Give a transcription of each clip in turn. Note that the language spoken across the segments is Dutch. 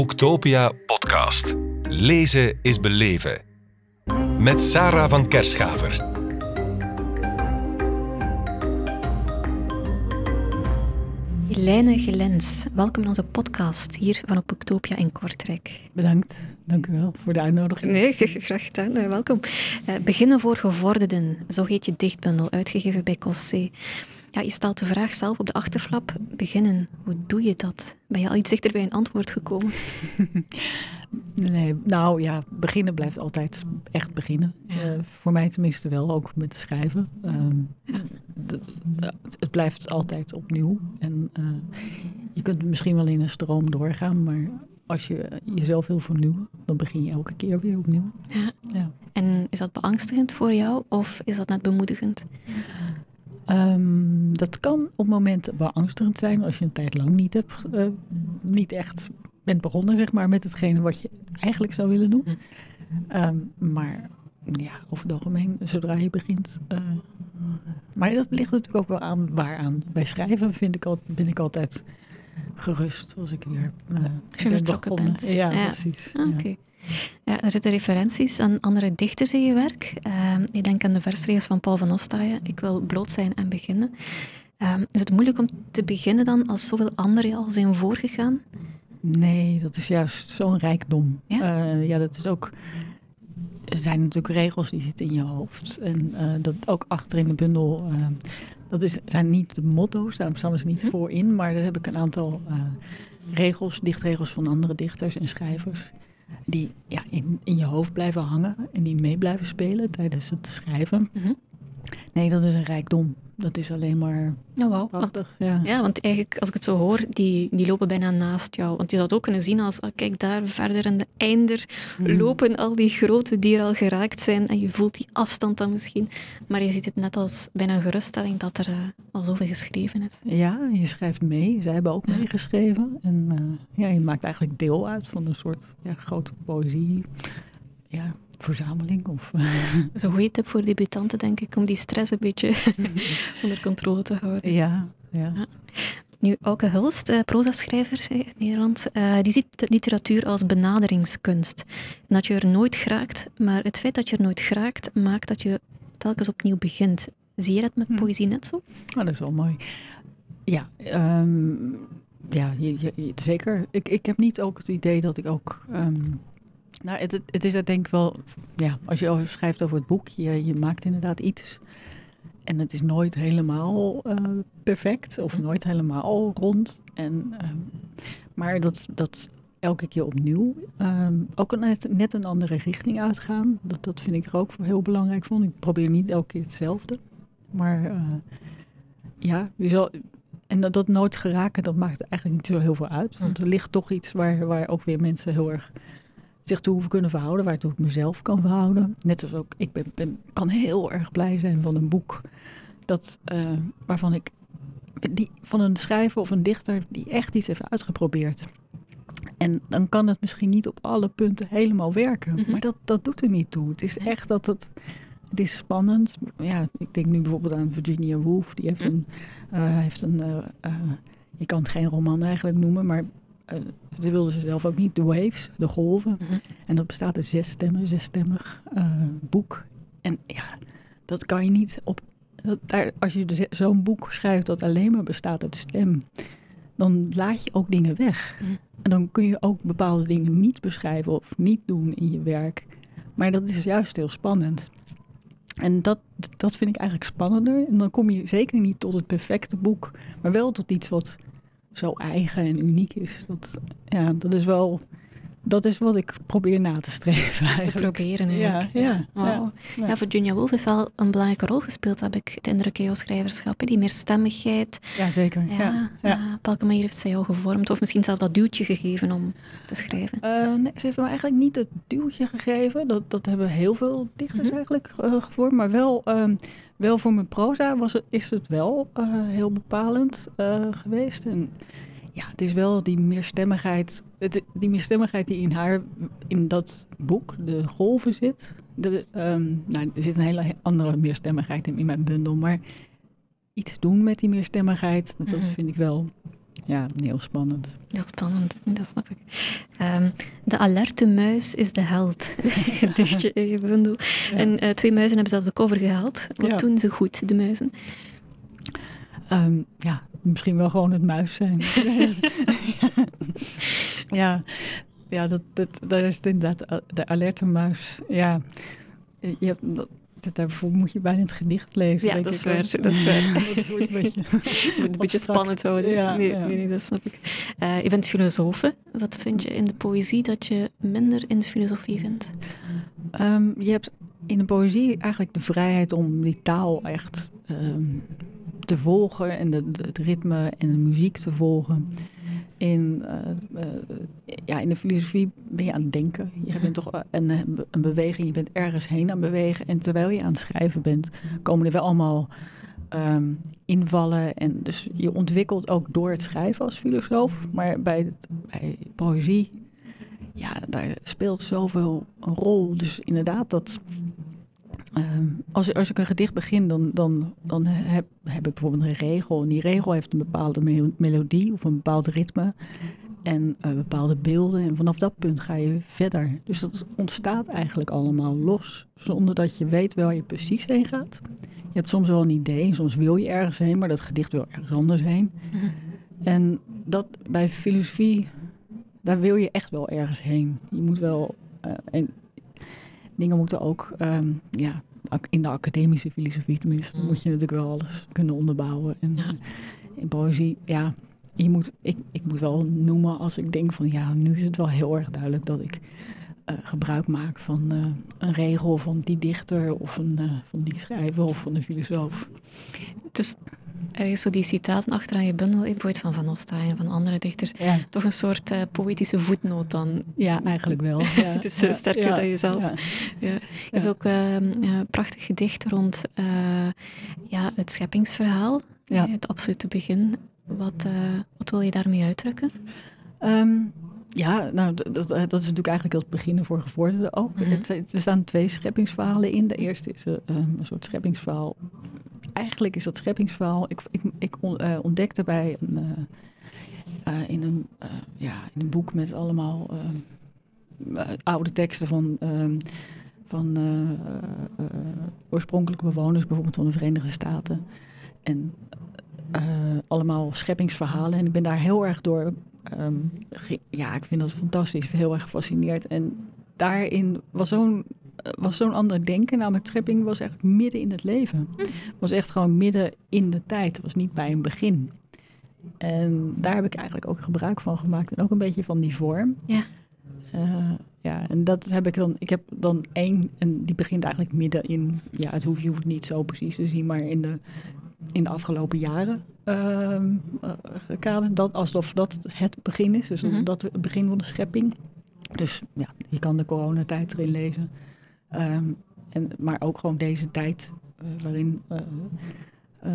Boektopia podcast. Lezen is beleven. Met Sarah van Kerschaver. Lijne Gelens, welkom in onze podcast hier van op Boektopia in Kortrijk. Bedankt, dank u wel voor de uitnodiging. Nee, graag gedaan, eh, welkom. Uh, beginnen voor gevorderden, zo heet je dichtbundel, uitgegeven bij Cossé. Ja, je stelt de vraag zelf op de achterflap. Beginnen, hoe doe je dat? Ben je al iets dichter bij een antwoord gekomen? nee, nou ja, beginnen blijft altijd echt beginnen. Uh, voor mij tenminste wel, ook met schrijven. Uh, de, het blijft altijd opnieuw. En uh, je kunt misschien wel in een stroom doorgaan, maar als je jezelf wil vernieuwen, dan begin je elke keer weer opnieuw. Ja. ja. En is dat beangstigend voor jou of is dat net bemoedigend? Um, dat kan op momenten beangstigend zijn als je een tijd lang niet, hebt, uh, niet echt bent begonnen zeg maar, met hetgene wat je eigenlijk zou willen doen. Um, maar ja, over het algemeen, zodra je begint. Uh, maar dat ligt natuurlijk ook wel aan waaraan. Bij schrijven vind ik al, ben ik altijd gerust als ik weer uh, ben begonnen. Bent. Ja, ja, precies. Ah, Oké. Okay. Ja, er zitten referenties aan andere dichters in je werk. Uh, ik denk aan de versregels van Paul van Ostaaien. Ik wil bloot zijn en beginnen. Uh, is het moeilijk om te beginnen dan als zoveel anderen al zijn voorgegaan? Nee, dat is juist zo'n rijkdom. Ja? Uh, ja, dat is ook... Er zijn natuurlijk regels die zitten in je hoofd. En uh, dat ook achter in de bundel... Uh, dat is, zijn niet de motto's, daar staan ze niet voor in. Maar daar heb ik een aantal regels, dichtregels van andere dichters en schrijvers die ja, in, in je hoofd blijven hangen en die mee blijven spelen tijdens het schrijven. -hmm. Nee, dat is een rijkdom. Dat is alleen maar oh, wow. prachtig. Want, ja. ja, want eigenlijk, als ik het zo hoor, die, die lopen bijna naast jou. Want je zou het ook kunnen zien als, oh, kijk daar verder aan de einder mm. lopen al die grote dieren al geraakt zijn en je voelt die afstand dan misschien. Maar je ziet het net als bijna een geruststelling dat er uh, al zoveel geschreven is. Ja, je schrijft mee. Zij hebben ook ja. meegeschreven. En uh, ja, je maakt eigenlijk deel uit van een soort ja, grote poëzie. Ja, verzameling. Of, Dat is een goede tip voor debutanten, denk ik, om die stress een beetje onder controle te houden. Ja, ja. ja. Nu, Auke Hulst, uh, proza-schrijver in Nederland, uh, die ziet de literatuur als benaderingskunst. En dat je er nooit geraakt, maar het feit dat je er nooit geraakt, maakt dat je telkens opnieuw begint. Zie je dat met hm. poëzie net zo? Oh, dat is wel mooi. Ja, um, ja je, je, zeker. Ik, ik heb niet ook het idee dat ik ook... Um, nou, het, het is denk ik wel, ja, als je schrijft over het boek, je, je maakt inderdaad iets. En het is nooit helemaal uh, perfect of nooit helemaal rond. En, uh, maar dat, dat elke keer opnieuw, um, ook net, net een andere richting uitgaan, dat, dat vind ik er ook heel belangrijk van. Ik probeer niet elke keer hetzelfde. Maar uh, ja, je zal, en dat, dat nooit geraken, dat maakt eigenlijk niet zo heel veel uit. Want er ligt toch iets waar, waar ook weer mensen heel erg zich toe hoeven kunnen verhouden, waartoe ik mezelf kan verhouden. Net zoals ook, ik ben, ben, kan heel erg blij zijn van een boek dat, uh, waarvan ik, die, van een schrijver of een dichter die echt iets heeft uitgeprobeerd. En dan kan het misschien niet op alle punten helemaal werken, mm -hmm. maar dat, dat doet er niet toe. Het is echt dat het, het is spannend. Ja, ik denk nu bijvoorbeeld aan Virginia Woolf, die heeft een, uh, heeft een uh, je kan het geen roman eigenlijk noemen, maar ze wilden ze zelf ook niet, de waves, de golven. Mm -hmm. En dat bestaat uit zes stemmen, zesstemmig uh, boek. En ja, dat kan je niet op. Dat, daar, als je zo'n boek schrijft dat alleen maar bestaat uit stem, dan laat je ook dingen weg. Mm -hmm. En dan kun je ook bepaalde dingen niet beschrijven of niet doen in je werk. Maar dat is juist heel spannend. En dat, dat vind ik eigenlijk spannender. En dan kom je zeker niet tot het perfecte boek, maar wel tot iets wat zo eigen en uniek is. Dat, ja, dat is wel. Dat is wat ik probeer na te streven eigenlijk. Proberen ja, ja, wow. ja, ja. ja, Virginia Woolf heeft wel een belangrijke rol gespeeld, heb ik de indruk schrijverschap. Die meerstemmigheid. Ja, zeker. Ja, ja, Op welke manier heeft zij jou gevormd? Of misschien zelfs dat duwtje gegeven om te schrijven? Uh, nee, ze heeft me eigenlijk niet het duwtje gegeven. Dat, dat hebben heel veel dichters mm -hmm. eigenlijk uh, gevormd. Maar wel, um, wel voor mijn proza was het, is het wel uh, heel bepalend geweest. En ja, het is wel die meerstemmigheid, het, die meerstemmigheid die in haar, in dat boek, de golven zit. De, um, nou, er zit een hele andere meerstemmigheid in, in mijn bundel, maar iets doen met die meerstemmigheid, dat, mm -hmm. vind ik wel ja, heel spannend. Heel spannend, dat snap ik. Ehm, de alerte muis is de held. Dichtje in je bundel. En uh, twee muizen hebben zelfs de cover gehaald. Wat doen ze goed, de muizen? Um, ja, misschien wel gewoon het muis zijn. ja, ja dat, dat, dat is inderdaad de alerte muis. Ja, je hebt, dat, daarvoor moet je bijna het gedicht lezen. Ja, dat is, waar, dat is waar. dat een beetje, een beetje spannend houden. Ja, nee, ja. nee, dat snap ik. Uh, je bent filosoof. Wat vind je in de poëzie dat je minder in de filosofie vindt? Um, je hebt in de poëzie eigenlijk de vrijheid om die taal echt um, te volgen en de, het ritme en de muziek te volgen. In, uh, uh, ja, in de filosofie ben je aan het denken. Je bent toch een, een beweging, je bent ergens heen aan het bewegen. En terwijl je aan het schrijven bent, komen er wel allemaal um, invallen. En dus je ontwikkelt ook door het schrijven als filosoof. Maar bij, bij poëzie, ja, daar speelt zoveel een rol. Dus inderdaad, dat Ehm, als, als ik een gedicht begin, dan, dan, dan heb, heb ik bijvoorbeeld een regel. En die regel heeft een bepaalde melodie of een bepaald ritme. En uh, bepaalde beelden. En vanaf dat punt ga je verder. Dus dat ontstaat eigenlijk allemaal los. Zonder dat je weet waar je precies heen gaat. Je hebt soms wel een idee. Soms wil je ergens heen. Maar dat gedicht wil ergens anders heen. En dat bij filosofie. Daar wil je echt wel ergens heen. Je moet wel. Uh, en dingen moeten ook, ehm, ja, in de academische filosofie tenminste, mm. moet je natuurlijk wel alles kunnen onderbouwen. En ja. in poëzie, ja, je moet, ik, ik moet wel noemen als ik denk van ja, nu is het wel heel erg duidelijk dat ik uh, gebruik maak van uh, een regel van die dichter of een, uh, van die schrijver of van de filosoof. Dus er is zo die citaten achteraan je bundel, bijvoorbeeld van Van Osta en van andere dichters, ja. toch een soort uh, poëtische voetnoot dan. Ja, eigenlijk wel. Ja. het is uh, sterker dan jezelf. Ja. Je hebt ook uh, een prachtig gedicht rond ja, het scheppingsverhaal, het absolute begin. Wat, wat wil je daarmee uitdrukken? Um, ja, nou, dat, dat, is natuurlijk eigenlijk het begin voor gevorderden ook. Mm -hmm. het, er staan twee scheppingsverhalen in. De eerste is een, een soort scheppingsverhaal eigenlijk is dat scheppingsverhaal. Ik, ik, ik uh, ontdekte bij een, uh, in, een, ja, in een boek met allemaal oude teksten van, ehm, van oorspronkelijke bewoners, bijvoorbeeld van de Verenigde Staten. En allemaal scheppingsverhalen. En ik ben daar heel erg door. Um, ja, ik vind dat fantastisch, heel erg gefascineerd. En daarin was zo'n was zo'n ander denken. Namelijk schepping was echt midden in het leven. Hm. Was echt gewoon midden in de tijd. Was niet bij een begin. En daar heb ik eigenlijk ook gebruik van gemaakt. En ook een beetje van die vorm. Ja. Uh, ja, en dat heb ik dan. Ik heb dan één, en die begint eigenlijk midden in. Ja, het hoeft, je hoeft het niet zo precies te zien, maar in de, in de afgelopen jaren uh, uh, Dat, alsof dat het begin is. Dus mm dat het begin van de schepping. Dus ja, je kan de coronatijd erin lezen. Um, en, maar ook gewoon deze tijd uh, waarin uh,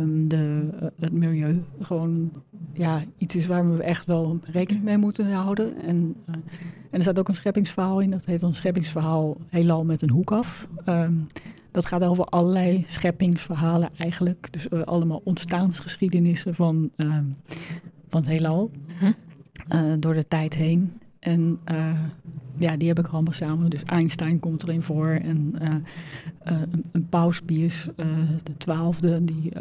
um, de, uh, het milieu gewoon ja, iets is waar we echt wel rekening mee moeten houden. En, en er staat ook een scheppingsverhaal in, dat heet een scheppingsverhaal heelal met een hoek af. Um, dat gaat over allerlei scheppingsverhalen eigenlijk. Dus allemaal ontstaansgeschiedenissen van, van het heelal. Hm. door de tijd heen. En uh, ja, die heb ik allemaal samen. Dus Einstein komt erin voor. En uh, uh, een, een de twaalfde, die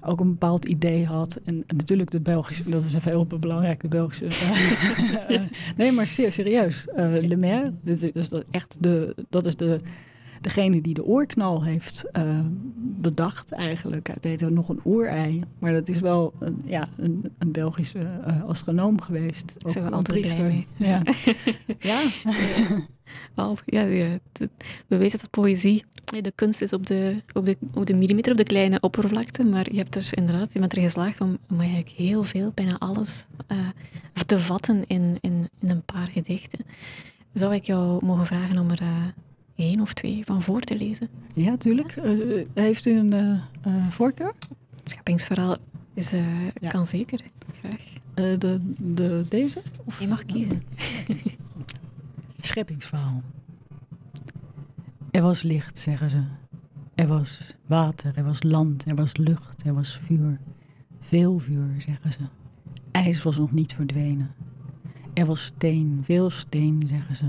ook een bepaald idee had. En, en, natuurlijk de Belgische, dat is een heel belangrijk, de Belgische. nee, maar serieus. Le Maire, dat is, dat echt de, dat is de degene die de oorknal heeft uh, bedacht eigenlijk. Het heet nog een oerei, maar dat is wel een, ja, een, een Belgische uh, astronoom geweest. Ook een een priester. Ja. ja. Ja, ja, we weten dat poëzie de kunst is op de, op, de, op de millimeter, op de kleine oppervlakte, maar je hebt er inderdaad, je bent er geslaagd om, om eigenlijk heel veel, bijna alles, uh, te vatten in, in, in een paar gedichten. Zou ik jou mogen vragen om er één of twee van voor te lezen. Ja, tuurlijk. Uh, heeft u een uh, voorkeur? Het scheppingsverhaal is, ja. kan zeker. Graag. de, de, deze? Of? Je mag kiezen. scheppingsverhaal. Er was licht, zeggen ze. Er was water, er was land, er was lucht, er was vuur. Veel vuur, zeggen ze. IJs was nog niet verdwenen. Er was steen, veel steen, zeggen ze.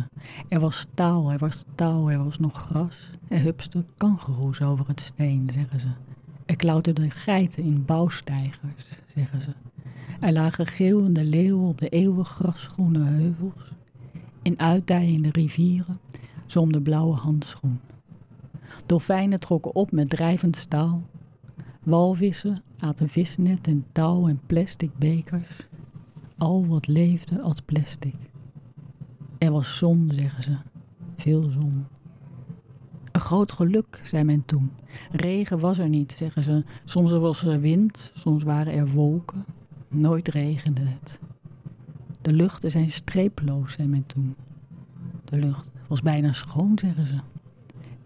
Er was staal, er was touw, er was nog gras. Er hupste kangeroes over het steen, zeggen ze. Er klauterden geiten in bouwsteigers, zeggen ze. Er lagen geeuwende leeuwen op de eeuwig grasgroene heuvels. In uitdijende rivieren zom de blauwe handschoen. Dolfijnen trokken op met drijvend staal. Walvissen aten visnet en touw en plastic bekers. Al wat leefde als plastic. Er was zon, zeggen ze. Veel zon. Een groot geluk, zei men toen. Regen was er niet, zeggen ze. Soms was er wind, soms waren er wolken. Nooit regende het. De luchten zijn streeploos, zei men toen. De lucht was bijna schoon, zeggen ze.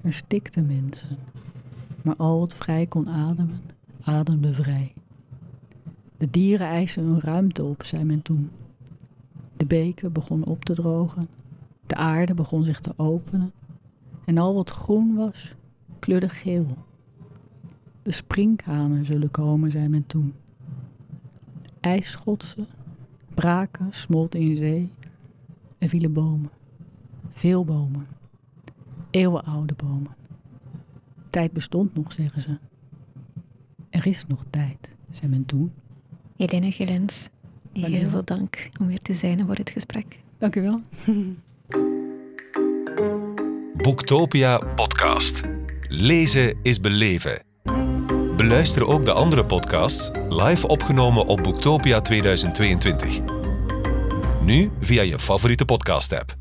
Er stikten mensen. Maar al wat vrij kon ademen, ademde vrij. De dieren eisen hun ruimte op, zei men toen. De beken begonnen op te drogen. De aarde begon zich te openen. En al wat groen was, kleurde geel. De sprinkhanen zullen komen, zei men toen. IJsschotsen, braken, smolten in zee. Er vielen bomen. Veel bomen. Eeuwenoude bomen. Tijd bestond nog, zeggen ze. Er is nog tijd, zei men toen. Helene Gillens, heel Dankjewel. veel dank om weer te zijn en voor het gesprek. Dank u wel. Boektopia podcast. Lezen is beleven. Beluister ook de andere podcasts live opgenomen op Boektopia 2022. Nu via je favoriete podcast-app.